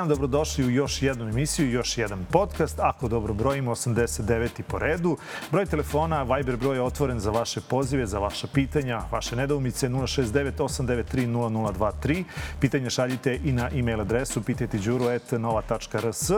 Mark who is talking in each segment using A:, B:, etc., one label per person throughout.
A: Dan, dobrodošli u još jednu emisiju, još jedan podcast. Ako dobro brojimo, 89. po redu. Broj telefona, Viber broj je otvoren za vaše pozive, za vaša pitanja, vaše nedoumice 069 893 0023. Pitanja šaljite i na e-mail adresu pitajteđuru.nova.rs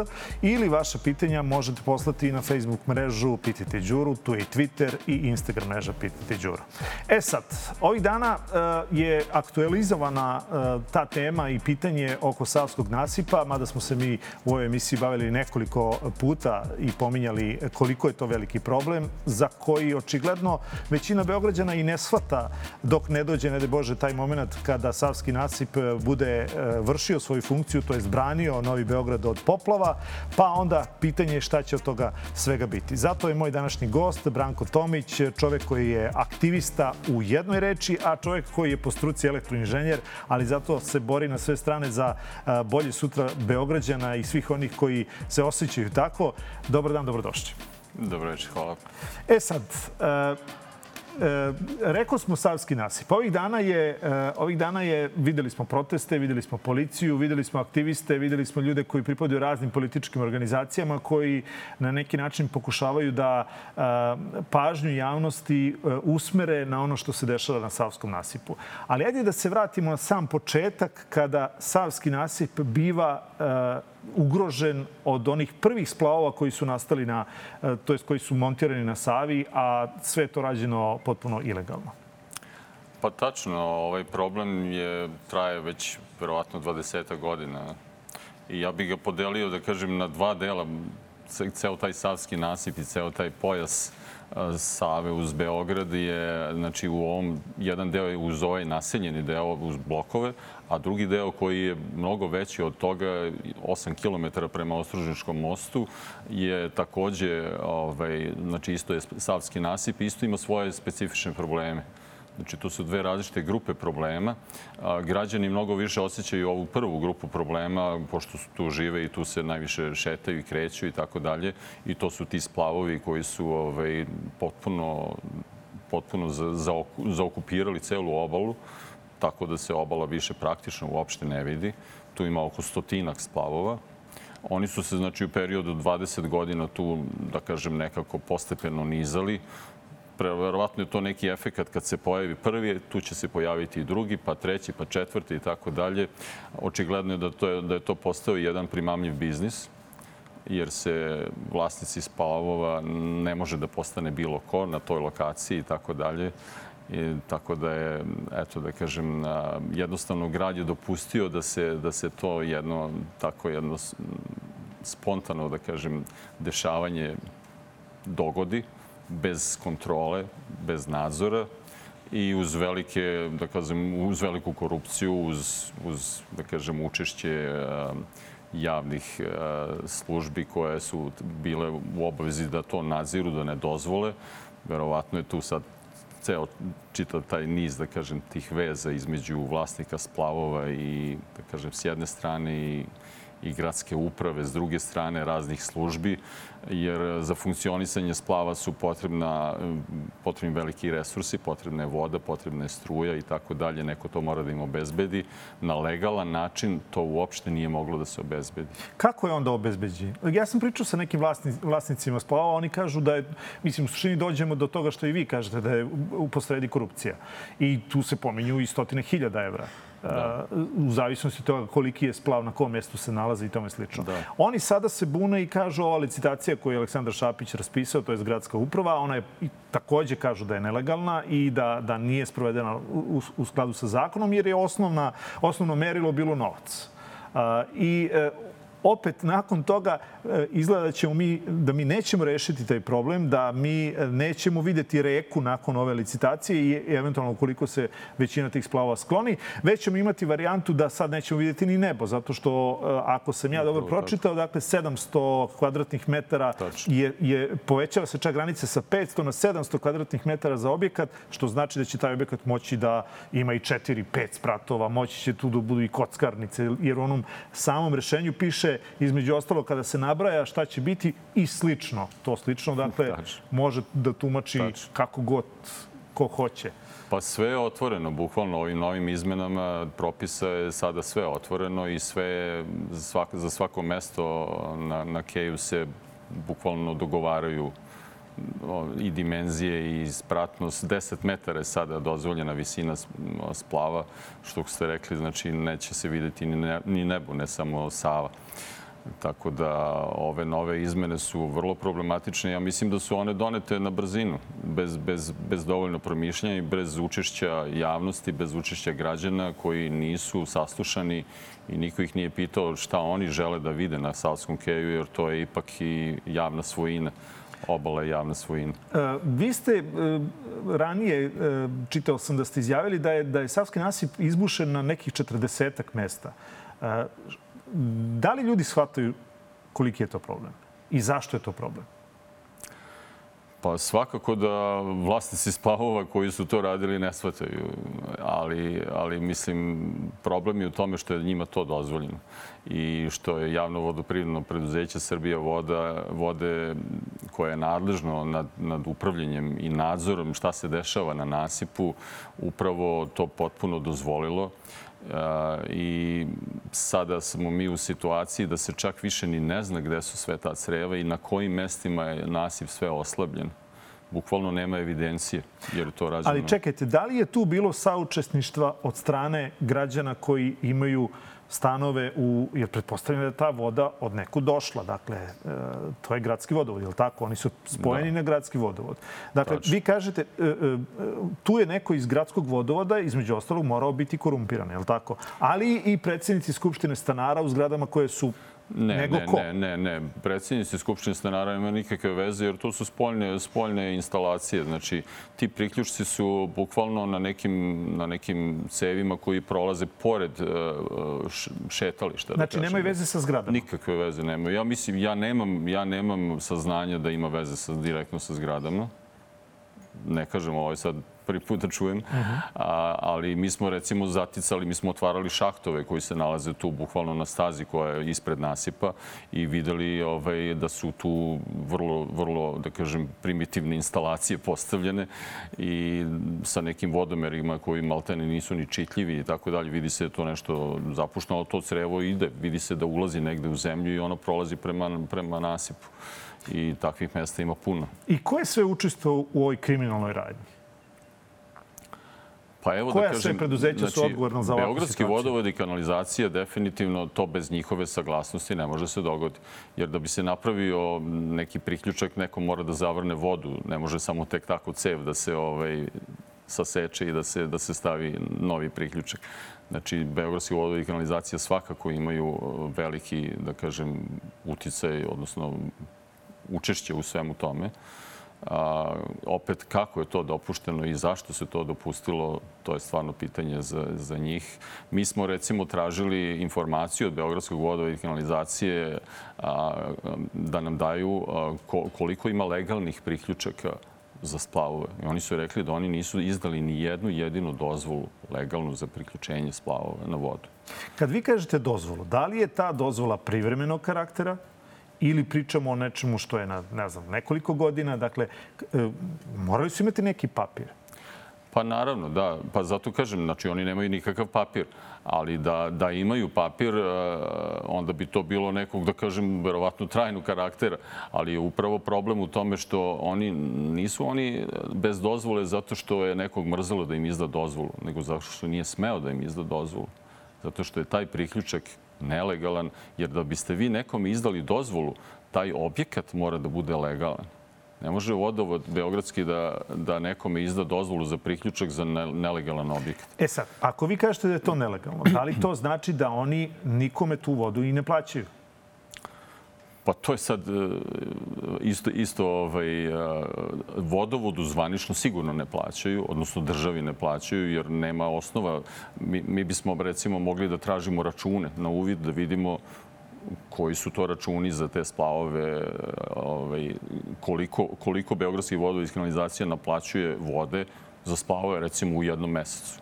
A: ili vaša pitanja možete poslati i na Facebook mrežu Pitajte Đuru, tu je i Twitter i Instagram mreža Pitajte Đuru. E sad, ovih dana uh, je aktualizovana uh, ta tema i pitanje oko Savskog nasipa, mada smo se mi u ovoj emisiji bavili nekoliko puta i pominjali koliko je to veliki problem, za koji očigledno većina Beograđana i ne shvata dok ne dođe, ne de Bože, taj moment kada Savski nasip bude vršio svoju funkciju, to je zbranio Novi Beograd od poplava, pa onda pitanje je šta će od toga svega biti. Zato je moj današnji gost, Branko Tomić, čovek koji je aktivista u jednoj reči, a čovek koji je po struci elektroinženjer, ali zato se bori na sve strane za bolje sutra Beograđana i svih onih koji se osjećaju tako. Dobar dan, dobrodošli.
B: Dobro večer, hvala.
A: E sad, E, rekao smo Savski nasip. Ovih dana je, e, ovih dana je, videli smo proteste, videli smo policiju, videli smo aktiviste, videli smo ljude koji pripadaju raznim političkim organizacijama koji na neki način pokušavaju da e, pažnju javnosti usmere na ono što se dešava na Savskom nasipu. Ali ajde da se vratimo na sam početak kada Savski nasip biva ugrožen od onih prvih splavova koji su nastali na, e, to jest koji su montirani na Savi, a sve to rađeno potpuno ilegalno.
B: Pa tačno, ovaj problem je traje već verovatno 20 godina. I ja bih ga podelio, da kažem, na dva dela. Ceo taj savski nasip i ceo taj pojas Save uz Beograd je, znači u ovom, jedan deo je uz ovaj naseljeni deo, uz blokove, a drugi deo koji je mnogo veći od toga, 8 km prema Ostružničkom mostu, je takođe, ovaj, znači isto je Savski nasip, isto ima svoje specifične probleme. Znači, to su dve različite grupe problema. Građani mnogo više osjećaju ovu prvu grupu problema, pošto su tu žive i tu se najviše šetaju i kreću i tako dalje. I to su ti splavovi koji su ovaj, potpuno, potpuno za, za, zaokupirali celu obalu, tako da se obala više praktično uopšte ne vidi. Tu ima oko stotinak splavova. Oni su se, znači, u periodu 20 godina tu, da kažem, nekako postepeno nizali verovatno je to neki efekat kad se pojavi prvi, tu će se pojaviti i drugi, pa treći, pa četvrti i tako dalje. Očigledno je da, to je, da je to postao jedan primamljiv biznis jer se vlasnici spavova ne može da postane bilo ko na toj lokaciji i tako dalje. I tako da je, eto da kažem, jednostavno grad je dopustio da se, da se to jedno, tako jedno spontano, da kažem, dešavanje dogodi bez kontrole, bez nadzora i uz velike, da kažem, uz veliku korupciju, uz, uz da kažem, učešće javnih službi koje su bile u obavezi da to nadziru, da ne dozvole. Verovatno je tu sad ceo čitav taj niz, da kažem, tih veza između vlasnika splavova i, da kažem, s jedne strane i i gradske uprave, s druge strane raznih službi, jer za funkcionisanje splava su potrebna, potrebni veliki resursi, potrebna je voda, potrebna je struja i tako dalje. Neko to mora da im obezbedi. Na legalan način to uopšte nije moglo da se obezbedi.
A: Kako je onda obezbeđi? Ja sam pričao sa nekim vlasnicima splava, oni kažu da je, mislim, u suštini dođemo do toga što i vi kažete, da je u posredi korupcija. I tu se pominju i stotine hiljada evra da. u zavisnosti od toga koliki je splav, na kom mjestu se nalazi i tome slično. Da. Oni sada se bune i kažu ova licitacija koju je Aleksandar Šapić raspisao, to je gradska uprava, ona je takođe kažu da je nelegalna i da, da nije sprovedena u, u skladu sa zakonom, jer je osnovna, osnovno merilo bilo novac. Uh, I uh, opet nakon toga e, izgleda da ćemo mi, da mi nećemo rešiti taj problem, da mi e, nećemo videti reku nakon ove licitacije i eventualno ukoliko se većina tih splavova skloni, već ćemo imati varijantu da sad nećemo videti ni nebo, zato što e, ako sam ja dobro pročitao, dakle 700 kvadratnih metara je, je, povećava se čak granice sa 500 na 700 kvadratnih metara za objekat, što znači da će taj objekat moći da ima i 4-5 spratova, moći će tu da budu i kockarnice, jer u onom samom rešenju piše između ostalo kada se nabraja šta će biti i slično. To slično, dakle, Tač. može da tumači Tač. kako god ko hoće.
B: Pa sve je otvoreno, bukvalno ovim novim izmenama propisa je sada sve otvoreno i sve je, za svako, za svako mesto na, na Keju se bukvalno dogovaraju i dimenzije i spratnost. 10 metara je sada dozvoljena visina splava, što ste rekli, znači neće se videti ni nebo, ne samo Sava. Tako da ove nove izmene su vrlo problematične. Ja mislim da su one donete na brzinu, bez, bez, bez dovoljno promišljanja i bez učešća javnosti, bez učešća građana koji nisu saslušani i niko ih nije pitao šta oni žele da vide na Savskom keju, jer to je ipak i javna svojina. Obala je javna svojina.
A: E, Vi ste e, ranije, e, čitao sam da ste izjavili da je, da je Savski nasip izbušen na nekih 40 mesta. Da li ljudi shvataju koliki je to problem? I zašto je to problem?
B: Pa svakako da vlasnici splavova koji su to radili ne shvataju, ali, ali mislim problem je u tome što je njima to dozvoljeno i što je javno vodoprivredno preduzeće Srbija voda, vode koje je nadležno nad, nad upravljanjem i nadzorom šta se dešava na nasipu, upravo to potpuno dozvolilo. I sada smo mi u situaciji da se čak više ni ne zna gde su sve ta creva i na kojim mestima je nasip sve oslabljen. Bukvalno nema evidencije, jer je to rađeno...
A: Ali čekajte, da li je tu bilo saučesništva od strane građana koji imaju stanove u... Jer pretpostavljam da je ta voda od neku došla. Dakle, e, to je gradski vodovod, je li tako? Oni su spojeni na gradski vodovod. Dakle,
B: Tačno.
A: vi kažete, e, e, tu je neko iz gradskog vodovoda, između ostalog, morao biti korumpiran, je li tako? Ali i predsjednici Skupštine stanara u zgradama koje su
B: Ne,
A: nego
B: ne,
A: ko?
B: ne, ne, ne. Predsjednici Skupštine stanara nema nikakve veze jer to su spoljne, spoljne instalacije. Znači, ti priključci su bukvalno na nekim, na nekim cevima koji prolaze pored e, šetališta.
A: Znači,
B: da
A: nemaju veze sa zgradama.
B: Nikakve veze nemaju. Ja mislim, ja nemam, ja nemam saznanja da ima veze sa, direktno sa zgradama. Ne kažem, ovo je sad prvi put da čujem, A, ali mi smo recimo zaticali, mi smo otvarali šahtove koji se nalaze tu bukvalno na stazi koja je ispred nasipa i videli ovaj, da su tu vrlo, vrlo, da kažem, primitivne instalacije postavljene i sa nekim vodomerima koji maltene nisu ni čitljivi i tako dalje. Vidi se da to nešto zapušteno, ali to crevo ide. Vidi se da ulazi negde u zemlju i ono prolazi prema, prema nasipu. I takvih mesta ima puno.
A: I ko je sve učestvovao u ovoj kriminalnoj radnji?
B: Pa evo
A: Koja
B: da
A: sve
B: kažem,
A: preduzeća su odgovorna za ovakvu
B: Beogradski
A: situaciju?
B: vodovod i kanalizacija definitivno to bez njihove saglasnosti ne može se dogoditi. Jer da bi se napravio neki priključak, neko mora da zavrne vodu. Ne može samo tek tako cev da se ovaj, saseče i da se, da se stavi novi priključak. Znači, Beogradski vodovod i kanalizacija svakako imaju eh, veliki, da kažem, uticaj, odnosno učešće u svemu tome. A, opet, kako je to dopušteno i zašto se to dopustilo, to je stvarno pitanje za, za njih. Mi smo, recimo, tražili informaciju od Beogradskog vodova i kanalizacije a, da nam daju a, ko, koliko ima legalnih priključaka za splavove. I oni su rekli da oni nisu izdali ni jednu jedinu dozvolu legalnu za priključenje splavova na vodu.
A: Kad vi kažete dozvolu, da li je ta dozvola privremenog karaktera ili pričamo o nečemu što je na, ne znam, nekoliko godina? Dakle, e, morali su imati neki papir.
B: Pa naravno, da. Pa zato kažem, znači oni nemaju nikakav papir. Ali da, da imaju papir, e, onda bi to bilo nekog, da kažem, verovatno trajnog karaktera. Ali je upravo problem u tome što oni nisu oni bez dozvole zato što je nekog mrzelo da im izda dozvolu, nego zato što nije smeo da im izda dozvolu. Zato što je taj priključak nelegalan, jer da biste vi nekom izdali dozvolu, taj objekat mora da bude legalan. Ne može vodovod Beogradski da, da nekome izda dozvolu za priključak za ne- nelegalan objekat.
A: E sad, ako vi kažete da je to nelegalno, da li to znači da oni nikome tu vodu i ne plaćaju?
B: Pa to je sad e, isto, isto ovaj, e, vodovodu zvanično sigurno ne plaćaju, odnosno državi ne plaćaju, jer nema osnova. Mi, mi bismo recimo mogli da tražimo račune na uvid, da vidimo koji su to računi za te splavove, ovaj, koliko, koliko Beogradski vodovod i kanalizacija naplaćuje vode za splavove recimo u jednom mesecu.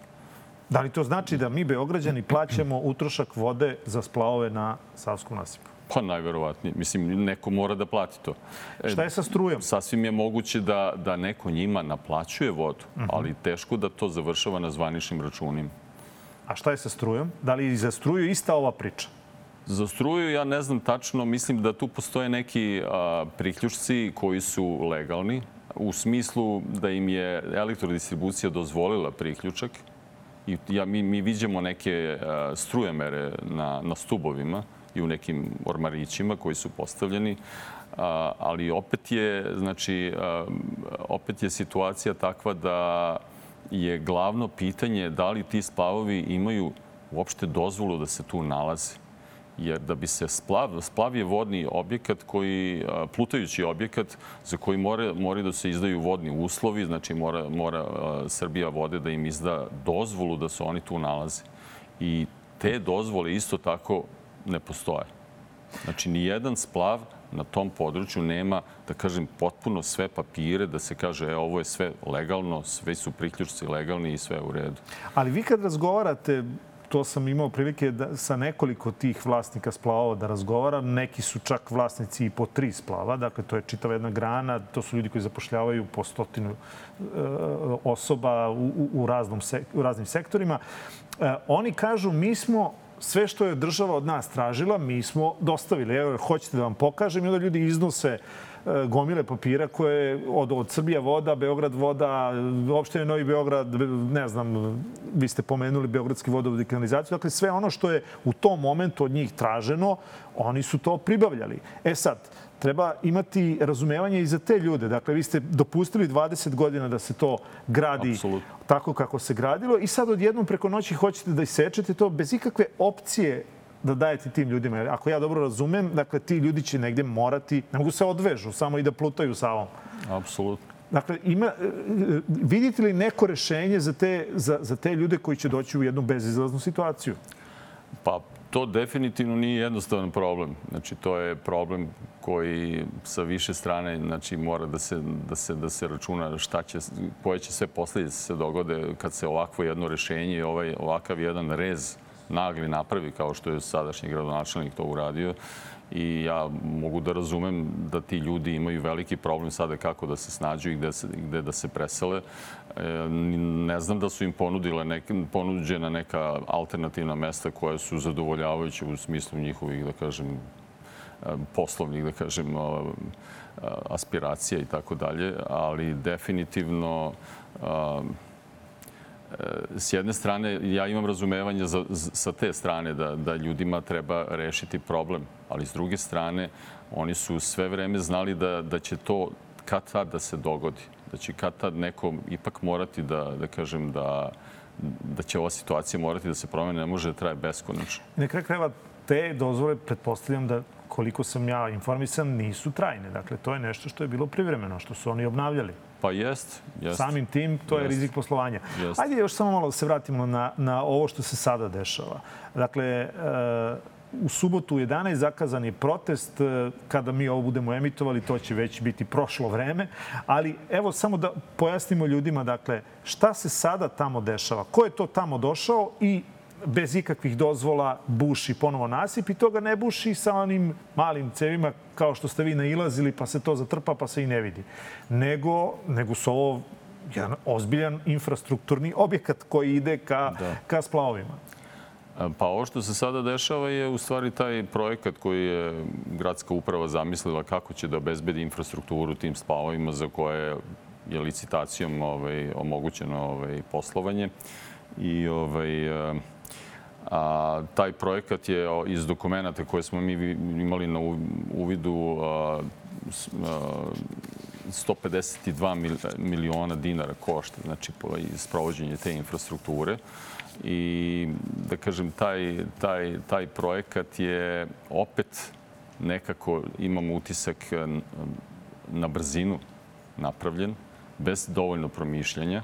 A: Da li to znači da mi, Beograđani, plaćamo utrošak vode za splavove na Savskom nasipu?
B: Pa najverovatnije. Mislim, neko mora da plati to.
A: E, Šta je sa strujom?
B: Sasvim je moguće da, da neko njima naplaćuje vodu, uh -huh. ali teško da to završava na zvaničnim računima.
A: A šta je sa strujom? Da li i za struju ista ova priča?
B: Za struju ja ne znam tačno, mislim da tu postoje neki a, priključci koji su legalni, u smislu da im je elektrodistribucija dozvolila priključak i ja, mi, mi vidimo neke a, strujemere na, na stubovima i u nekim ormarićima koji su postavljeni, ali opet je, znači, opet je situacija takva da je glavno pitanje da li ti splavovi imaju uopšte dozvolu da se tu nalaze jer da bi se splav, splav je vodni objekat koji, plutajući objekat za koji mora, mora da se izdaju vodni uslovi, znači mora, mora Srbija vode da im izda dozvolu da se oni tu nalaze. I te dozvole isto tako ne postoje. Znači, ni jedan splav na tom području nema, da kažem, potpuno sve papire da se kaže, e, ovo je sve legalno, sve su priključci legalni i sve u redu.
A: Ali vi kad razgovarate to sam imao prilike da, sa nekoliko tih vlasnika splavova da razgovaram. Neki su čak vlasnici i po tri splava, dakle to je čitava jedna grana, to su ljudi koji zapošljavaju po stotinu e, osoba u, u, u, raznom u raznim sektorima. E, oni kažu mi smo sve što je država od nas tražila, mi smo dostavili. Evo, hoćete da vam pokažem i onda ljudi iznose E, gomile papira koje od, od Srbija voda, Beograd voda, opštine Novi Beograd, ne znam, vi ste pomenuli Beogradski vodovod i kanalizaciju. Dakle, sve ono što je u tom momentu od njih traženo, oni su to pribavljali. E sad, treba imati razumevanje i za te ljude. Dakle, vi ste dopustili 20 godina da se to gradi Absolut. tako kako se gradilo i sad odjednom preko noći hoćete da isečete to bez ikakve opcije da dajete tim ljudima. Ako ja dobro razumem, dakle, ti ljudi će negde morati, ne mogu se odvežu, samo i da plutaju sa ovom.
B: Apsolutno.
A: Dakle, ima, e, e, vidite li neko rešenje za te, za, za te ljude koji će doći u jednu bezizlaznu situaciju?
B: Pa, to definitivno nije jednostavan problem. Znači, to je problem koji sa više strane znači, mora da se, da se, da se računa šta će, koje će sve posljedice se dogode kad se ovakvo jedno rešenje, ovaj, ovakav jedan rez nagli napravi kao što je sadašnji gradonačelnik to uradio i ja mogu da razumem da ti ljudi imaju veliki problem sada kako da se snađu i gde, se, gde da se presele. E, ne znam da su im ponudile nek, ponuđena neka alternativna mesta koja su zadovoljavajuće u smislu njihovih, da kažem, e, poslovnih, da kažem, aspiracija i tako dalje, ali definitivno s jedne strane, ja imam razumevanje za, sa te strane da, da ljudima treba rešiti problem, ali s druge strane, oni su sve vreme znali da, da će to kad tad da se dogodi. Da će kad tad neko ipak morati da, da kažem, da, da će ova situacija morati da se promene, ne može da traje beskonačno.
A: Na kraju krajeva te dozvole, pretpostavljam da koliko sam ja informisan, nisu trajne. Dakle, to je nešto što je bilo privremeno, što su oni obnavljali.
B: Pa jest, jest.
A: Samim tim, to jest. je rizik poslovanja. Jest. Ajde još samo malo da se vratimo na, na ovo što se sada dešava. Dakle, e, u subotu u 11 zakazan je protest. E, kada mi ovo budemo emitovali, to će već biti prošlo vreme. Ali evo samo da pojasnimo ljudima, dakle, šta se sada tamo dešava? Ko je to tamo došao i bez ikakvih dozvola buši ponovo nasip i to ga ne buši sa onim malim cevima kao što ste vi nailazili pa se to zatrpa pa se i ne vidi. Nego, nego su ovo jedan ozbiljan infrastrukturni objekat koji ide ka, da. ka splavovima.
B: Pa ovo što se sada dešava je u stvari taj projekat koji je gradska uprava zamislila kako će da obezbedi infrastrukturu tim splavovima za koje je licitacijom ovaj, omogućeno ovaj, poslovanje. I ovaj, A, taj projekat je iz dokumenta koje smo mi imali na uvidu a, a, 152 miliona dinara košta, znači sprovođenje te infrastrukture. I da kažem, taj, taj, taj projekat je opet nekako, imamo utisak, na brzinu napravljen, bez dovoljno promišljanja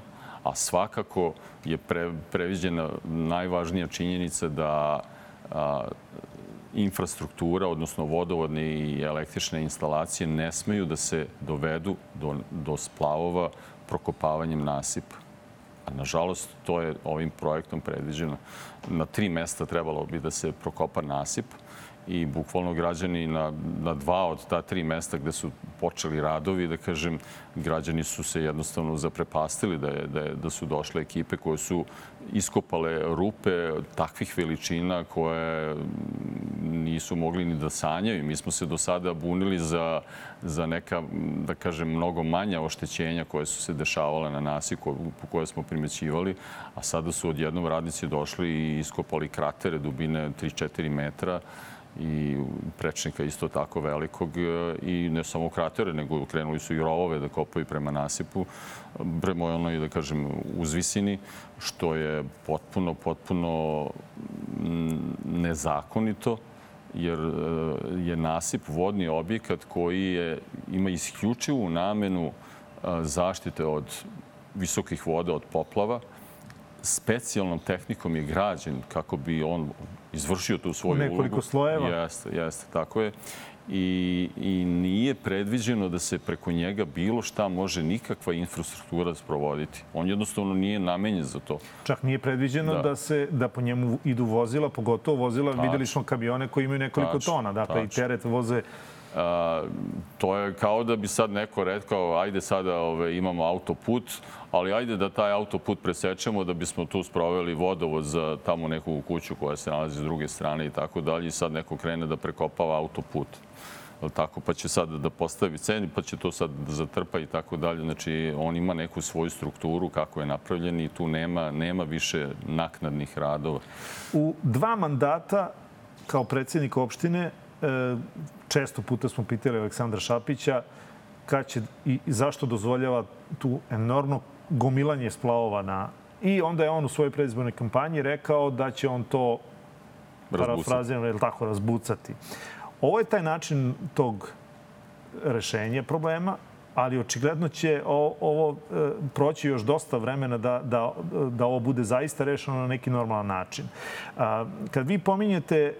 B: a svakako je pre, previđena najvažnija činjenica da a, infrastruktura, odnosno vodovodne i električne instalacije ne smeju da se dovedu do, do splavova prokopavanjem nasipa. A nažalost, to je ovim projektom predviđeno. Na tri mesta trebalo bi da se prokopa nasip i bukvalno građani na, na dva od ta tri mesta gde su počeli radovi, da kažem, građani su se jednostavno zaprepastili da, je, da, je, da su došle ekipe koje su iskopale rupe takvih veličina koje nisu mogli ni da sanjaju. Mi smo se do sada bunili za, za neka, da kažem, mnogo manja oštećenja koje su se dešavale na nas i ko, koje smo primećivali, a sada su odjednom radnici došli i iskopali kratere dubine 3-4 metra i prečnika isto tako velikog e, i ne samo kratere, nego krenuli su i rovove da kopaju prema nasipu, prema onoj, da kažem, uzvisini, što je potpuno, potpuno nezakonito jer e, je nasip vodni objekat koji je, ima isključivu namenu e, zaštite od visokih voda, od poplava. Specijalnom tehnikom je građen kako bi on izvršio tu svoju ulogu.
A: Nekoliko slojeva.
B: Jeste, jeste, tako je. I, I nije predviđeno da se preko njega bilo šta može nikakva infrastruktura sprovoditi. On jednostavno nije namenjen za to.
A: Čak nije predviđeno da, da se da po njemu idu vozila, pogotovo vozila, Tač. videli smo kamione koji imaju nekoliko Tač. tona, dakle Tač. i teret voze
B: A, to je kao da bi sad neko rekao, ajde sada ove, imamo autoput, ali ajde da taj autoput presečemo da bismo tu sproveli vodovod za tamo neku kuću koja se nalazi s druge strane i tako dalje i sad neko krene da prekopava autoput. Tako, pa će sad da postavi ceni, pa će to sad da zatrpa i tako dalje. Znači, on ima neku svoju strukturu kako je napravljen i tu nema, nema više naknadnih radova.
A: U dva mandata kao predsjednik opštine E, često puta smo pitali Aleksandra Šapića kad će i zašto dozvoljava tu enormno gomilanje splavova na... I onda je on u svojoj predizbornoj kampanji rekao da će on to parafrazirano, ili tako, razbucati. Ovo je taj način tog rešenja problema, ali očigledno će ovo e, proći još dosta vremena da, da, da ovo bude zaista rešeno na neki normalan način. Kad vi pominjete, e,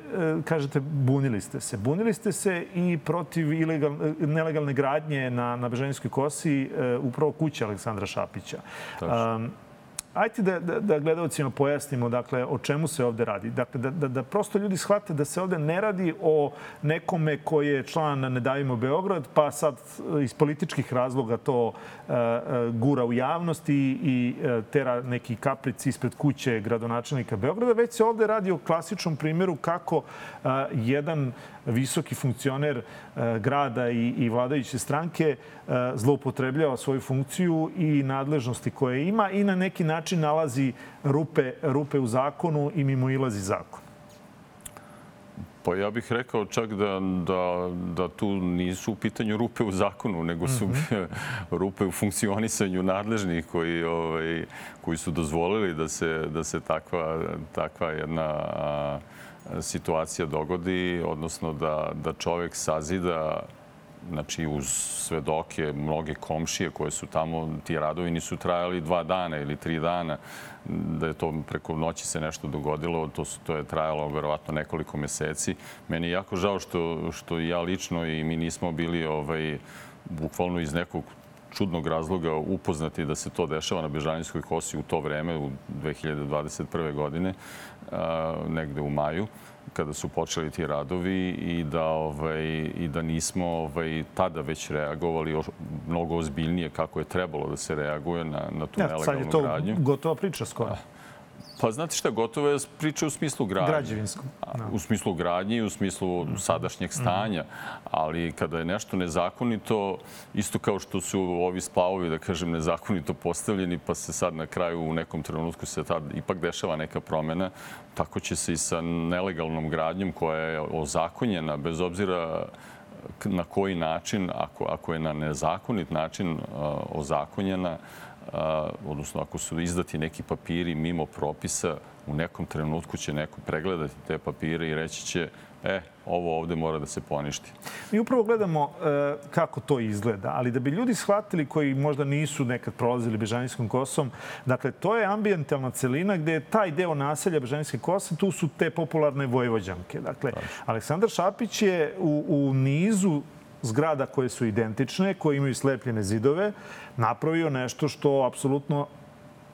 A: kažete, bunili ste se. Bunili ste se i protiv ilegal, nelegalne gradnje na, na Bežanijskoj kosi e, upravo kuće Aleksandra Šapića. Tačno. Ajde da, da, da gledalcima pojasnimo dakle, o čemu se ovde radi. Dakle, da, da, da prosto ljudi shvate da se ovde ne radi o nekome koji je član Ne davimo Beograd, pa sad iz političkih razloga to uh, gura u javnosti i uh, tera neki kapric ispred kuće gradonačelnika Beograda, već se ovde radi o klasičnom primjeru kako uh, jedan visoki funkcioner e, grada i, i vladajuće stranke e, zloupotrebljava svoju funkciju i nadležnosti koje ima i na neki način nalazi rupe, rupe u zakonu i mimo ilazi zakon.
B: Pa ja bih rekao čak da, da, da tu nisu u pitanju rupe u zakonu, nego su mm -hmm. rupe u funkcionisanju nadležnih koji, ovaj, koji su dozvolili da se, da se takva, takva jedna a, situacija dogodi, odnosno da, da čovek sazida znači uz svedoke, mnoge komšije koje su tamo, ti radovi nisu trajali dva dana ili tri dana, da je to preko noći se nešto dogodilo, to, su, to je trajalo verovatno nekoliko meseci. Meni je jako žao što, što ja lično i mi nismo bili ovaj, bukvalno iz nekog čudnog razloga upoznati da se to dešava na Bežanijskoj kosi u to vreme, u 2021. godine, negde u maju kada su počeli ti radovi i da, ovaj, i da nismo ovaj, tada već reagovali mnogo ozbiljnije kako je trebalo da se reaguje na, na tu ja, nelegalnu gradnju.
A: Sad je to gotova priča skoro.
B: Pa znate šta, gotovo je priča u smislu gradnje.
A: Građevinskom.
B: Da. U smislu gradnje i u smislu sadašnjeg stanja. Mm. Ali kada je nešto nezakonito, isto kao što su ovi splavovi, da kažem, nezakonito postavljeni, pa se sad na kraju u nekom trenutku se tad ipak dešava neka promena, tako će se i sa nelegalnom gradnjom koja je ozakonjena, bez obzira na koji način, ako, ako je na nezakonit način uh, ozakonjena, odnosno ako su izdati neki papiri mimo propisa, u nekom trenutku će neko pregledati te papire i reći će e, ovo ovde mora da se poništi.
A: Mi upravo gledamo e, kako to izgleda, ali da bi ljudi shvatili koji možda nisu nekad prolazili Bežanijskom kosom, dakle, to je ambijentalna celina gde je taj deo naselja Bežanijske kose, tu su te popularne vojvođanke. Dakle, Aleksandar Šapić je u, u nizu zgrada koje su identične, koje imaju slepljene zidove, napravio nešto što apsolutno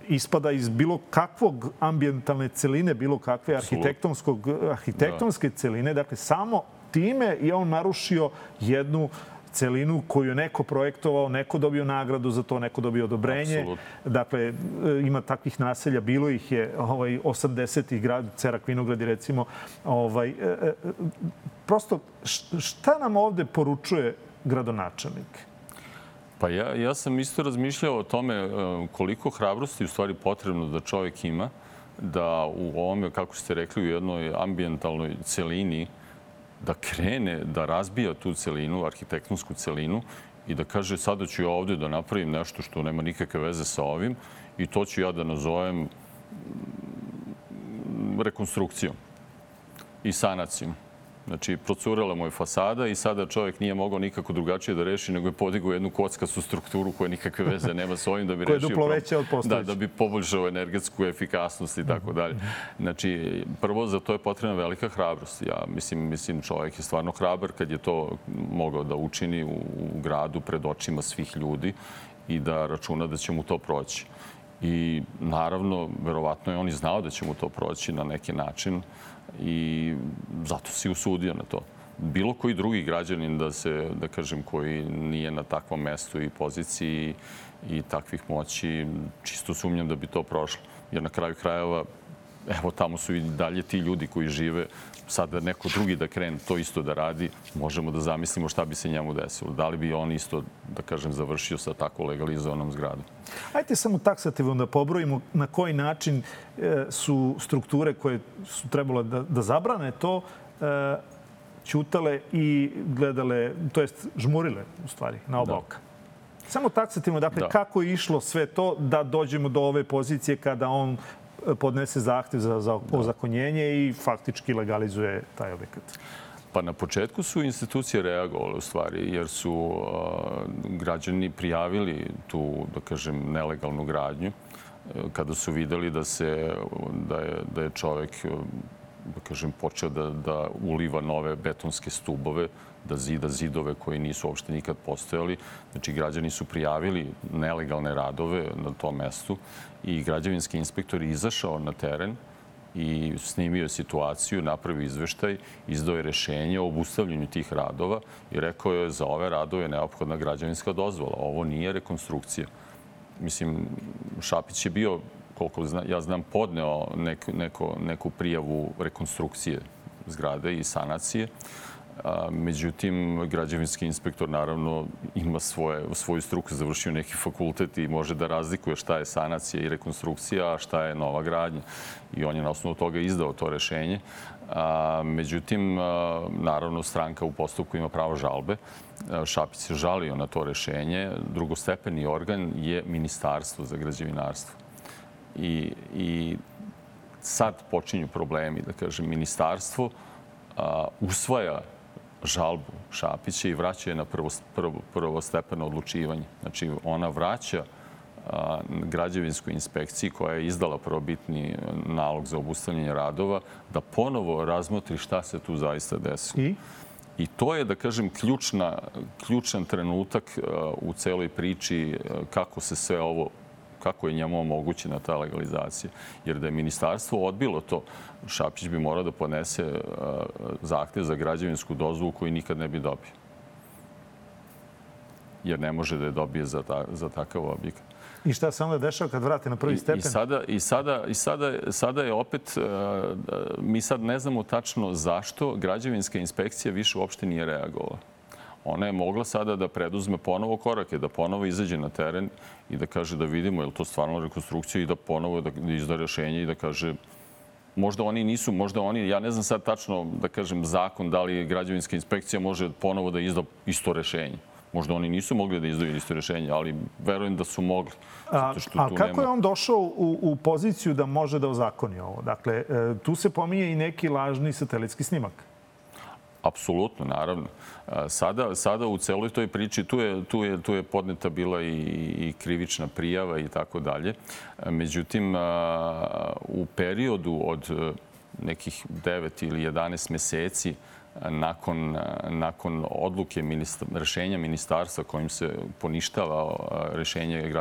A: ispada iz bilo kakvog ambijentalne celine, bilo kakve arhitektonskog, arhitektonske da. celine. Dakle, samo time je on narušio jednu celinu koju je neko projektovao, neko dobio nagradu za to, neko dobio odobrenje. Absolutno. Dakle, e, ima takvih naselja, bilo ih je ovaj, 80-ih grad, Cerak Vinogradi recimo. Ovaj, e, e, prosto, šta nam ovde poručuje gradonačelnik?
B: Pa ja, ja sam isto razmišljao o tome koliko hrabrosti u stvari potrebno da čovjek ima da u ovome, kako ste rekli, u jednoj ambijentalnoj celini da krene da razbija tu celinu, arhitektonsku celinu i da kaže sada ću ja ovde da napravim nešto što nema nikakve veze sa ovim i to ću ja da nazovem mm, rekonstrukcijom i sanacijom. Znači, procurela mu je fasada i sada čovjek nije mogao nikako drugačije da reši, nego je podigao jednu kockastu strukturu koja nikakve veze nema s ovim da bi
A: rešio...
B: Koja
A: je duplo veća od postojeća.
B: Da, da bi poboljšao energetsku efikasnost i tako dalje. Znači, prvo za to je potrebna velika hrabrost. Ja mislim, mislim čovjek je stvarno hrabar kad je to mogao da učini u, u gradu pred očima svih ljudi i da računa da će mu to proći. I naravno, verovatno je on i znao da će mu to proći na neki način i zato si usudio na to. Bilo koji drugi građanin da se, da kažem, koji nije na takvom mestu i poziciji i takvih moći, čisto sumnjam da bi to prošlo. Jer na kraju krajeva, evo tamo su i dalje ti ljudi koji žive sada neko drugi da krene to isto da radi, možemo da zamislimo šta bi se njemu desilo. Da li bi on isto, da kažem, završio sa tako legalizovanom zgradom?
A: Ajde samo taksativno da pobrojimo na koji način e, su strukture koje su trebalo da, da zabrane to e, ćutale i gledale, to jest žmurile u stvari na oba da. oka. Samo taksativno, dakle, da. kako je išlo sve to da dođemo do ove pozicije kada on podnese zahtev za, za da. ozakonjenje i faktički legalizuje taj objekat?
B: Pa na početku su institucije reagovale u stvari, jer su uh, građani prijavili tu, da kažem, nelegalnu gradnju kada su videli da se da je, da je čovek da kažem, počeo da, da uliva nove betonske stubove, da zida zidove koji nisu uopšte nikad postojali. Znači, građani su prijavili nelegalne radove na tom mestu i građevinski inspektor je izašao na teren i snimio situaciju, napravio izveštaj, izdao je rešenje o obustavljanju tih radova i rekao je za ove radove neophodna građevinska dozvola. Ovo nije rekonstrukcija. Mislim, Šapić je bio koliko zna, ja znam, podneo neku, neko, neku prijavu rekonstrukcije zgrade i sanacije. A, međutim, građevinski inspektor naravno ima svoje, svoju struku, završio neki fakultet i može da razlikuje šta je sanacija i rekonstrukcija, a šta je nova gradnja. I on je na osnovu toga izdao to rešenje. A, međutim, naravno, stranka u postupku ima pravo žalbe. Šapić se žalio na to rešenje. Drugostepeni organ je Ministarstvo za građevinarstvo. I, i sad počinju problemi, da kažem, ministarstvo usvaja žalbu Šapića i vraća je na prvo, prvo, prvostepeno odlučivanje. Znači, ona vraća građevinskoj inspekciji koja je izdala probitni nalog za obustavljanje radova da ponovo razmotri šta se tu zaista desilo. I? I to je, da kažem, ključna, ključan trenutak u celoj priči kako se sve ovo kako je njemu omogućena ta legalizacija. Jer da je ministarstvo odbilo to, Šapić bi morao da ponese zahtev za građevinsku dozvolu koju nikad ne bi dobio. Jer ne može da je dobije za, ta, za takav objekat.
A: I šta se onda dešava kad vrate na prvi stepen?
B: I, i, sada, i, sada, i sada, sada je opet, mi sad ne znamo tačno zašto građevinska inspekcija više uopšte nije reagovala ona je mogla sada da preduzme ponovo korake, da ponovo izađe na teren i da kaže da vidimo je li to stvarno rekonstrukcija i da ponovo da, da izda rešenje i da kaže možda oni nisu, možda oni, ja ne znam sad tačno da kažem zakon da li građevinska inspekcija može ponovo da izda isto rešenje. Možda oni nisu mogli da izdaju isto rešenje, ali verujem da su mogli.
A: A, a kako nema... je on došao u, u poziciju da može da ozakoni ovo? Dakle, e, tu se pominje i neki lažni satelitski snimak.
B: Apsolutno, naravno. Sada, sada u celoj toj priči tu je, tu je, tu je podneta bila i, i krivična prijava i tako dalje. Međutim, u periodu od e, nekih 9 ili 11 meseci nakon, nakon odluke ministar, rešenja ministarstva kojim se poništava rešenje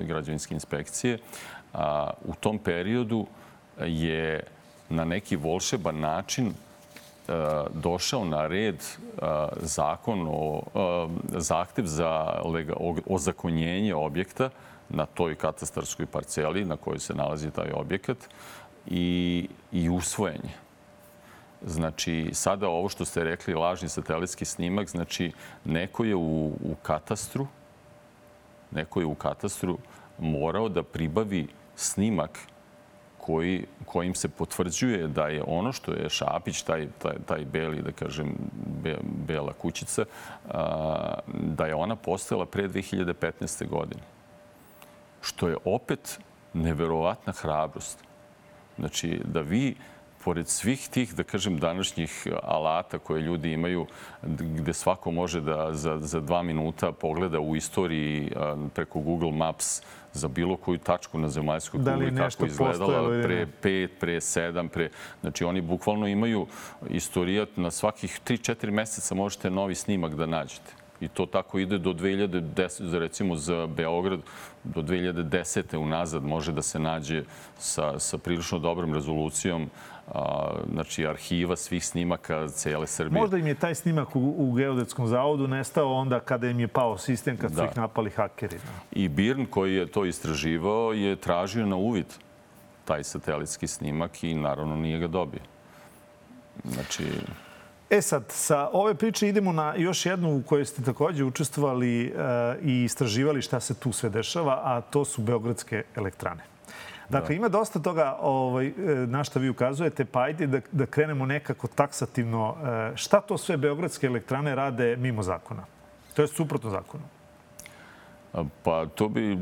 B: građevinske inspekcije, u tom periodu je na neki volšeban način došao na red zakon o zahtev za ozakonjenje objekta na toj katastarskoj parceli na kojoj se nalazi taj objekat i, i usvojenje. Znači, sada ovo što ste rekli, lažni satelitski snimak, znači neko je u, u katastru, neko je u katastru morao da pribavi snimak koji, kojim se potvrđuje da je ono što je Šapić, taj, taj, taj beli, da kažem, be, bela kućica, a, da je ona postala pre 2015. godine. Što je opet neverovatna hrabrost. Znači, da vi pored svih tih, da kažem, današnjih alata koje ljudi imaju, gde svako može da za, za dva minuta pogleda u istoriji preko Google Maps za bilo koju tačku na zemaljskoj
A: da
B: kugli kako izgledala pre pet, pre sedam, pre... Znači oni bukvalno imaju istorijat na svakih 3-4 meseca možete novi snimak da nađete. I to tako ide do 2010, recimo za Beograd, do 2010. unazad može da se nađe sa, sa prilično dobrom rezolucijom a, znači arhiva svih snimaka cele Srbije.
A: Možda im je taj snimak u, u Geodetskom zavodu nestao onda kada im je pao sistem, kad da. su ih napali hakeri. Da.
B: I Birn koji je to istraživao je tražio na uvid taj satelitski snimak i naravno nije ga dobio. Znači...
A: E sad, sa ove priče idemo na još jednu u kojoj ste takođe učestvovali e, i istraživali šta se tu sve dešava, a to su Beogradske elektrane. Dakle, da. ima dosta toga ovaj, e, na što vi ukazujete, pa ajde da, da krenemo nekako taksativno. E, šta to sve Beogradske elektrane rade mimo zakona? To je suprotno zakonu.
B: Pa to bi,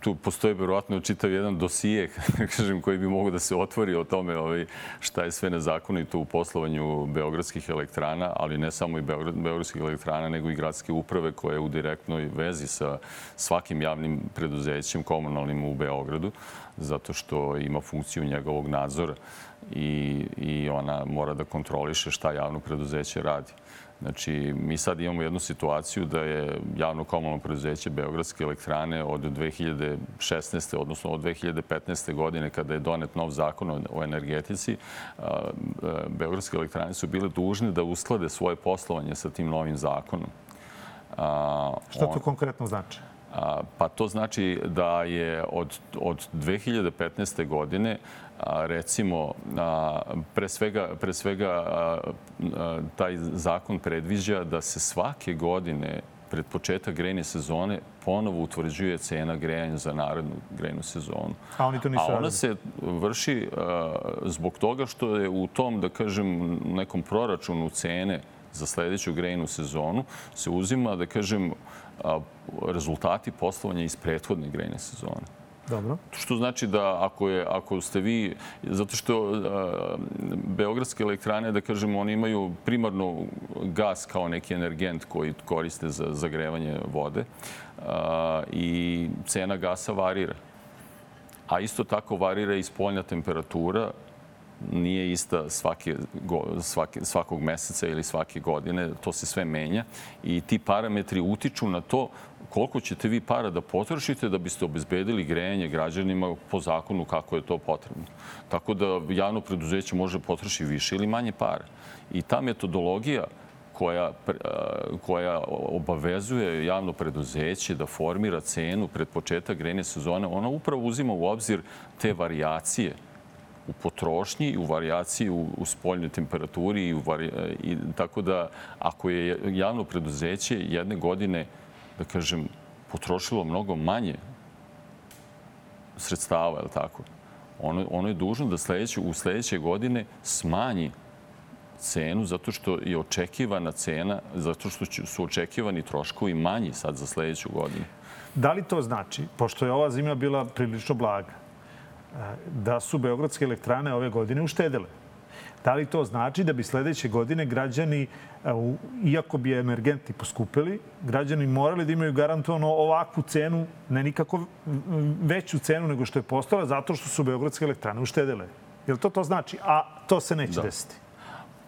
B: tu postoji verovatno čitav jedan dosije, kažem, koji bi mogo da se otvori o tome ovaj, šta je sve nezakonito u poslovanju beogradskih elektrana, ali ne samo i Beograd, beogradskih elektrana, nego i gradske uprave koje je u direktnoj vezi sa svakim javnim preduzećem komunalnim u Beogradu, zato što ima funkciju njegovog nadzora i, i ona mora da kontroliše šta javno preduzeće radi. Znači, mi sad imamo jednu situaciju da je javno komunalno preduzeće Beogradske elektrane od 2016. odnosno od 2015. godine kada je donet nov zakon o energetici, Beogradske elektrane su bile dužne da usklade svoje poslovanje sa tim novim zakonom.
A: Šta to konkretno znači?
B: Pa to znači da je od, od 2015. godine recimo, pre svega, pre svega taj zakon predviđa da se svake godine pred početak grejne sezone ponovo utvrđuje cena grejanja za narednu grejnu sezonu.
A: A oni to nisu
B: A ona se vrši zbog toga što je u tom, da kažem, nekom proračunu cene za sledeću grejnu sezonu se uzima, da kažem, rezultati poslovanja iz prethodne grejne sezone.
A: Dobro.
B: Što znači da ako, je, ako ste vi, zato što uh, Beogradske elektrane, da kažemo, oni imaju primarno gas kao neki energent koji koriste za zagrevanje vode uh, i cena gasa varira. A isto tako varira i spoljna temperatura nije ista svake, svake, svakog meseca ili svake godine, to se sve menja i ti parametri utiču na to koliko ćete vi para da potrošite da biste obezbedili grejanje građanima po zakonu kako je to potrebno. Tako da javno preduzeće može potroši više ili manje para. I ta metodologija koja, koja obavezuje javno preduzeće da formira cenu pred početak grejne sezone, ona upravo uzima u obzir te variacije u potrošnji i u varijaciji u, u spoljnoj temperaturi i, u vari, i tako da ako je javno preduzeće jedne godine da kažem, potrošilo mnogo manje sredstava, je li tako? Ono, ono je dužno da sledeće, u sledeće godine smanji cenu zato što je očekivana cena, zato što su očekivani troškovi manji sad za sledeću godinu.
A: Da li to znači, pošto je ova zima bila prilično blaga, da su Beogradske elektrane ove godine uštedele? Da li to znači da bi sledeće godine građani, iako bi energenti poskupili, građani morali da imaju garantovano ovakvu cenu, ne nikako veću cenu nego što je postala, zato što su Beogradske elektrane uštedele? Je li to to znači? A to se neće da. desiti.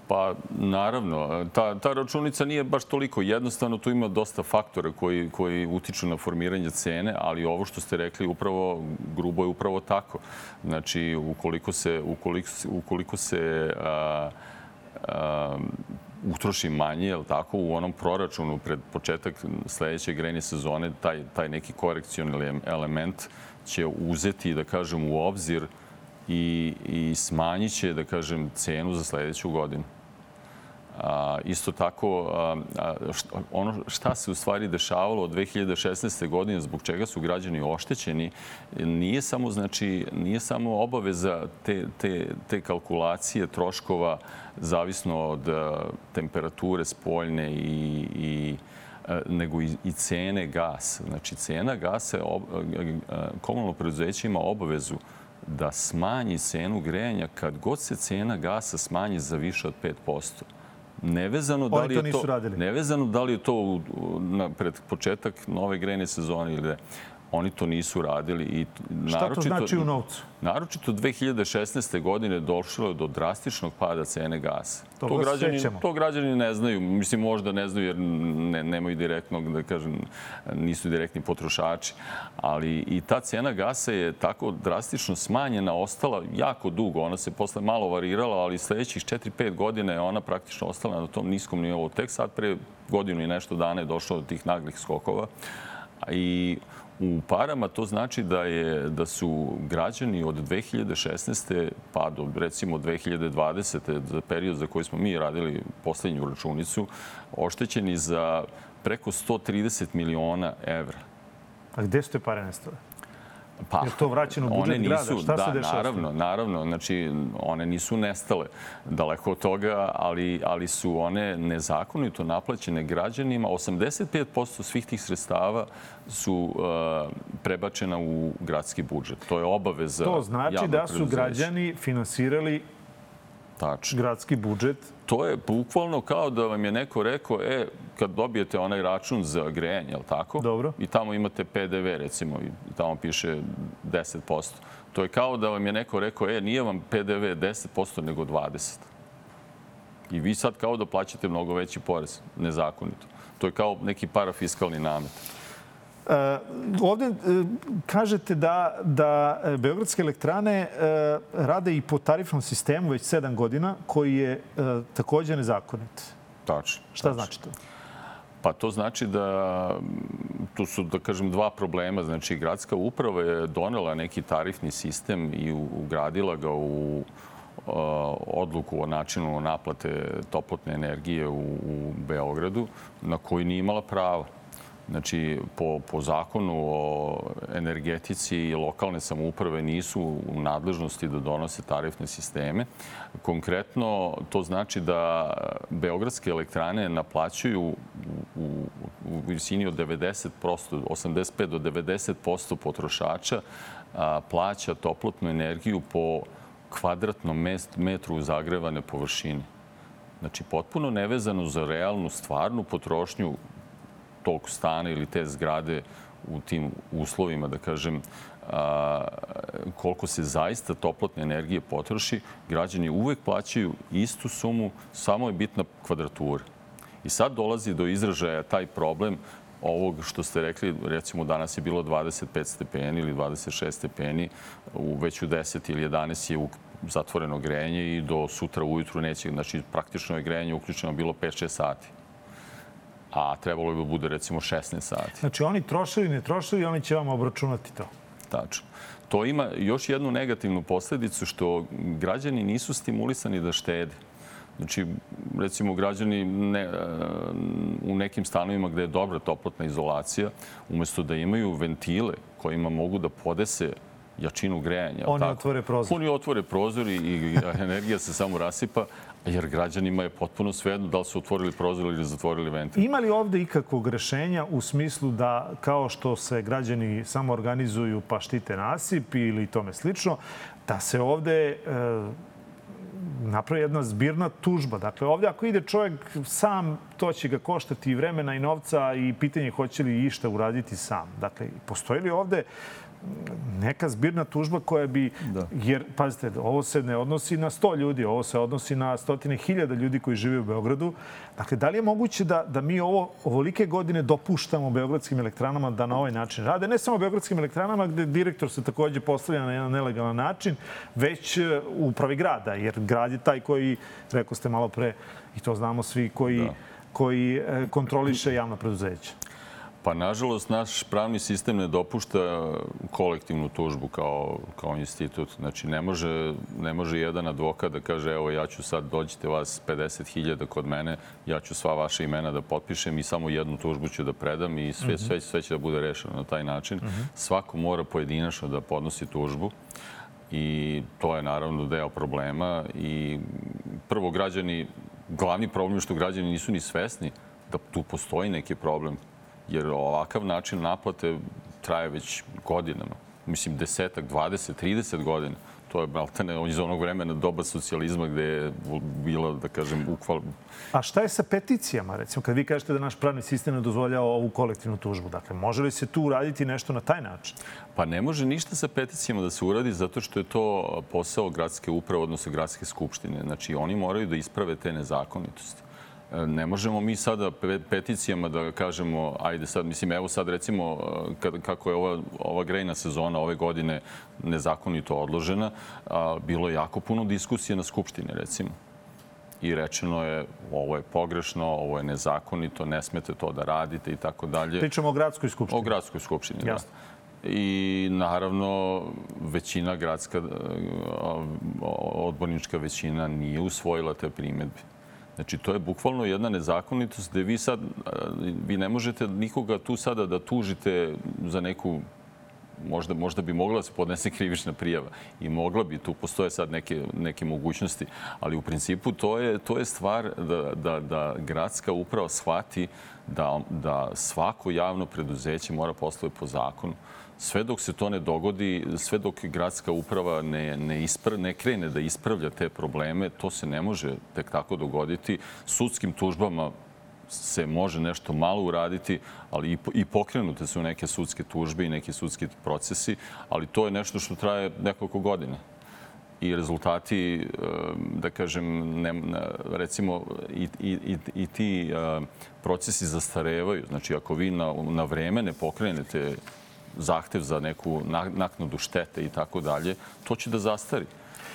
B: Pa naravno, ta, ta računica nije baš toliko jednostavno, tu ima dosta faktora koji, koji utiču na formiranje cene, ali ovo što ste rekli upravo, grubo je upravo tako. Znači, ukoliko se, ukoliko, ukoliko se a, a, utroši manje, jel tako, u onom proračunu pred početak sledeće grejne sezone, taj, taj neki korekcioni element će uzeti, da kažem, u obzir i, i smanjit će, da kažem, cenu za sledeću godinu. A, isto tako, ono šta se u stvari dešavalo od 2016. godine, zbog čega su građani oštećeni, nije samo, znači, nije samo obaveza te, te, te kalkulacije troškova zavisno od temperature spoljne i, i nego i, i cene gasa. Znači, cena gasa, komunalno preduzeće ima obavezu da smanji cenu grejanja kad god se cena gasa smanji za više od 5%. Nevezano da li
A: to
B: je to, nevezano da li je to u, na, pred početak nove grejne sezone ili. Oni to nisu radili i
A: Šta to znači u novcu?
B: Naročito 2016. godine došlo je do drastičnog pada cene gasa.
A: Toga se
B: građani, to građani ne znaju. Mislim, možda ne znaju jer ne, nemaju direktnog, da kažem, nisu direktni potrošači. Ali i ta cena gasa je tako drastično smanjena, ostala jako dugo. Ona se posle malo varirala, ali sledećih 4-5 godina je ona praktično ostala na tom niskom nivou. Tek sad pre godinu i nešto dana je došlo do tih naglih skokova. I u parama to znači da je da su građani od 2016. pa do recimo 2020. za period za koji smo mi radili poslednju računicu oštećeni za preko 130 miliona evra.
A: A gde su te pare nestale?
B: Pa,
A: Je to vraćeno u budžet
B: nisu,
A: grada? Šta
B: da,
A: se dešava
B: naravno, naravno. Znači, one nisu nestale daleko od toga, ali, ali su one nezakonito naplaćene građanima. 85% svih tih sredstava su uh, prebačena u gradski budžet. To je obaveza
A: To znači da su građani finansirali
B: Tačno.
A: gradski budžet.
B: To je bukvalno kao da vam je neko rekao, e, kad dobijete onaj račun za grejanje, jel tako?
A: Dobro.
B: I tamo imate PDV, recimo, i tamo piše 10%. To je kao da vam je neko rekao, e, nije vam PDV 10%, nego 20%. I vi sad kao da plaćate mnogo veći porez, nezakonito. To je kao neki parafiskalni namet.
A: E, ovde e, kažete da, da e, Beogradske elektrane rade i po tarifnom sistemu već sedam godina, koji je takođe nezakonit.
B: Tačno.
A: Šta znači to?
B: Pa to znači da tu su, da kažem, dva problema. Znači, gradska uprava je donela neki tarifni sistem i ugradila ga u odluku o načinu naplate toplotne energije u, u Beogradu, na koji nije imala prava. Znači, po, po zakonu o energetici i lokalne samouprave nisu u nadležnosti da donose tarifne sisteme. Konkretno, to znači da beogradske elektrane naplaćuju u, u, u visini od 90%, 85 do 90% potrošača a, plaća toplotnu energiju po kvadratnom metru zagrevane površine. Znači, potpuno nevezano za realnu, stvarnu potrošnju tog stana ili te zgrade u tim uslovima, da kažem, a, koliko se zaista toplotne energije potroši, građani uvek plaćaju istu sumu, samo je bitna kvadratura. I sad dolazi do izražaja taj problem ovog što ste rekli, recimo danas je bilo 25 stepeni ili 26 stepeni, u već u 10 ili 11 je zatvoreno grejanje i do sutra ujutru neće, znači praktično je grejanje uključeno bilo 5-6 sati a trebalo bi da bude recimo 16 sati.
A: Znači, oni trošili, ne trošili, oni će vam obračunati to.
B: Tačno. To ima još jednu negativnu posledicu što građani nisu stimulisani da štede. Znači, recimo, građani ne, e, u nekim stanovima gde je dobra toplotna izolacija, umesto da imaju ventile kojima mogu da podese jačinu grejanja.
A: Oni
B: tako?
A: otvore prozor.
B: Oni otvore prozor i, i energija se samo rasipa, jer građanima je potpuno svejedno da li su otvorili prozor ili zatvorili ventil.
A: Ima li ovde ikakvog rešenja u smislu da kao što se građani samo organizuju pa štite nasip ili tome slično, da se ovde e, napravi jedna zbirna tužba. Dakle, ovde ako ide čovjek sam, to će ga koštati i vremena i novca i pitanje je hoće li išta uraditi sam. Dakle, postoji li ovde neka zbirna tužba koja bi...
C: Da.
A: Jer, pazite, ovo se ne odnosi na 100 ljudi, ovo se odnosi na stotine hiljada ljudi koji žive u Beogradu. Dakle, da li je moguće da, da mi ovo ovolike godine dopuštamo beogradskim elektranama da na ovaj način rade? Ne samo beogradskim elektranama, gde direktor se takođe postavlja na jedan nelegalan način, već e, u upravi grada, jer grad je taj koji, rekao ste malo pre, i to znamo svi, koji,
B: Da.
A: koji e, kontroliše javna preduzeća.
B: Pa, nažalost, naš pravni sistem ne dopušta kolektivnu tužbu kao, kao institut. Znači, ne može, ne može jedan advokat da kaže, evo, ja ću sad, dođite vas 50.000 kod mene, ja ću sva vaša imena da potpišem i samo jednu tužbu ću da predam i sve, sve, sve će da bude rešeno na taj način. Svako mora pojedinačno da podnosi tužbu i to je naravno deo problema i prvo građani, glavni problem je što građani nisu ni svesni da tu postoji neki problem jer ovakav način naplate traje već godinama. Mislim, desetak, 20, 30 godina. To je maltene iz onog vremena doba socijalizma gde je bila, da kažem, ukval...
A: A šta je sa peticijama, recimo, kad vi kažete da naš pravni sistem ne dozvoljava ovu kolektivnu tužbu? Dakle, može li se tu uraditi nešto na taj način?
B: Pa ne može ništa sa peticijama da se uradi zato što je to posao gradske uprave, odnosno gradske skupštine. Znači, oni moraju da isprave te nezakonitosti. E, Ne možemo mi sada pe- peticijama da kažemo, ajde sad, mislim, evo sad recimo, e, kako je ova, ova grejna sezona ove godine nezakonito odložena, a, bilo je jako puno diskusije na Skupštini, recimo. I rečeno je, ovo je pogrešno, ovo je nezakonito, ne smete to da radite i tako dalje.
A: Pričamo o gradskoj skupštini.
B: O gradskoj skupštini, da.
A: Jasno.
B: I naravno većina gradska, e, odbornička većina nije usvojila te primedbe. Znači, to je bukvalno jedna nezakonitost gde vi sad, vi ne možete nikoga tu sada da tužite za neku možda, možda bi mogla da se podnese krivična prijava i mogla bi, tu postoje sad neke, neke mogućnosti, ali u principu to je, to je stvar da, da, da gradska uprava shvati da, da svako javno preduzeće mora poslove po zakonu. Sve dok se to ne dogodi, sve dok gradska uprava ne, ne, ispr, ne krene da ispravlja te probleme, to se ne može tek tako dogoditi. Sudskim tužbama se može nešto malo uraditi, ali i, po- i pokrenute su neke sudske tužbe i neki sudski procesi, ali to je nešto što traje nekoliko godina. I rezultati, da kažem, ne, recimo i, i, i, ti procesi zastarevaju. Znači, ako vi na, na vreme ne pokrenete zahtev za neku na- naknadu štete i tako dalje, to će da zastari.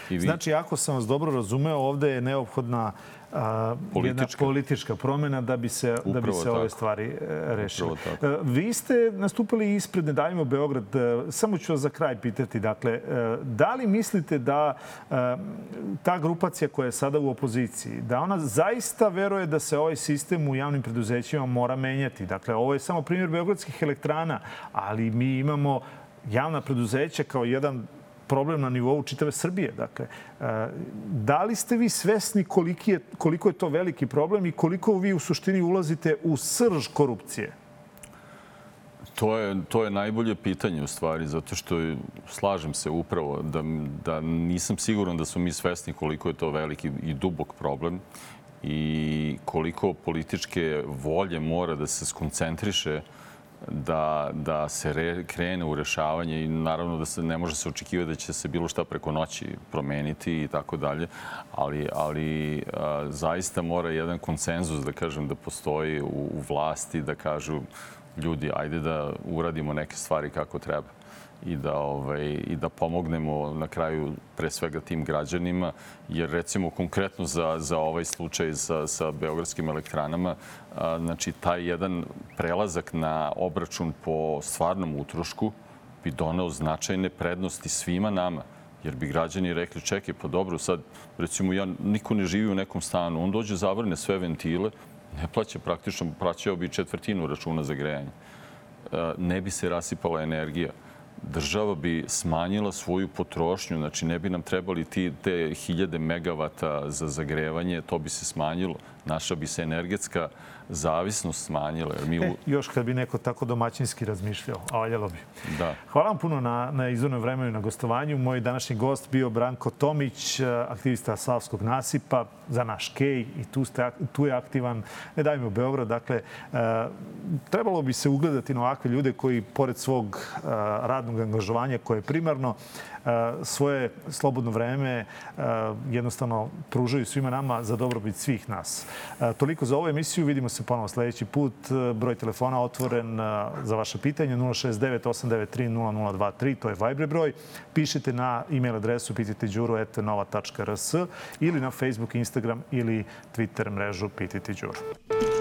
B: I vi,
A: Znači, ako sam vas dobro razumeo, ovde je neophodna a, jedna
B: Politička.
A: politička promena da bi se, da bi
B: Upravo
A: se ove
B: tako.
A: stvari e, rešile.
B: Upravo.
A: E, Vi ste nastupali ispred Ne davimo Beograd. E, Samo ću vas za kraj pitati. Dakle, da li mislite da ta grupacija koja je sada u opoziciji, da ona zaista veruje da se ovaj sistem u javnim preduzećima mora menjati? Dakle, ovo je samo primjer beogradskih elektrana, ali mi imamo javna preduzeća kao jedan problem na nivou čitave Srbije. Dakle, e, da li ste vi svesni koliki je, koliko je to veliki problem i koliko vi u suštini ulazite u srž korupcije?
B: To je, to je najbolje pitanje u stvari, zato što slažem se upravo da, da nisam siguran da smo mi svesni koliko je to veliki i dubok problem i koliko političke volje mora da se skoncentriše da, da se re, krene u rešavanje i naravno da se ne može se očekivati da će se bilo šta preko noći promeniti i tako dalje, ali, ali a, zaista mora jedan konsenzus da kažem da postoji u, u vlasti da kažu ljudi ajde da uradimo neke stvari kako treba i da, ovaj, i da pomognemo na kraju pre svega tim građanima, jer recimo konkretno za, za ovaj slučaj sa, sa Beogradskim elektranama, a, znači taj jedan prelazak na obračun po stvarnom utrošku bi doneo značajne prednosti svima nama. Jer bi građani rekli, čekaj, pa dobro, sad, recimo, ja, niko ne živi u nekom stanu, on dođe, zavrne sve ventile, ne plaća praktično, plaćao bi četvrtinu računa za grejanje. Ne bi se rasipala energija. Država bi smanjila svoju potrošnju, znači ne bi nam trebali ti, te hiljade megavata za zagrevanje, to bi se smanjilo. Naša bi se energetska zavisnost smanjila. Jer mi
A: E,
B: u...
A: još kad bi neko tako domaćinski razmišljao, a valjalo bi.
B: Da.
A: Hvala vam puno na, na izvornom vremenu i na gostovanju. Moj današnji gost bio Branko Tomić, eh, aktivista Savskog nasipa za naš Kej i tu, ste, tu je aktivan Ne dajme u Beograd. Dakle, eh, trebalo bi se ugledati na ovakve ljude koji, pored svog eh, radnog angažovanja koje je primarno, svoje slobodno vreme eh, jednostavno pružaju svima nama za dobrobit svih nas. Eh, Toliko za ovu emisiju. Vidimo se ponovo sledeći put. Eh, Broj telefona otvoren za vaše pitanje 069 893 0023. To je Viber broj. Pišite na e-mail adresu pitajte đuru.nova.rs ili na Facebook, Instagram ili Twitter mrežu Đuru.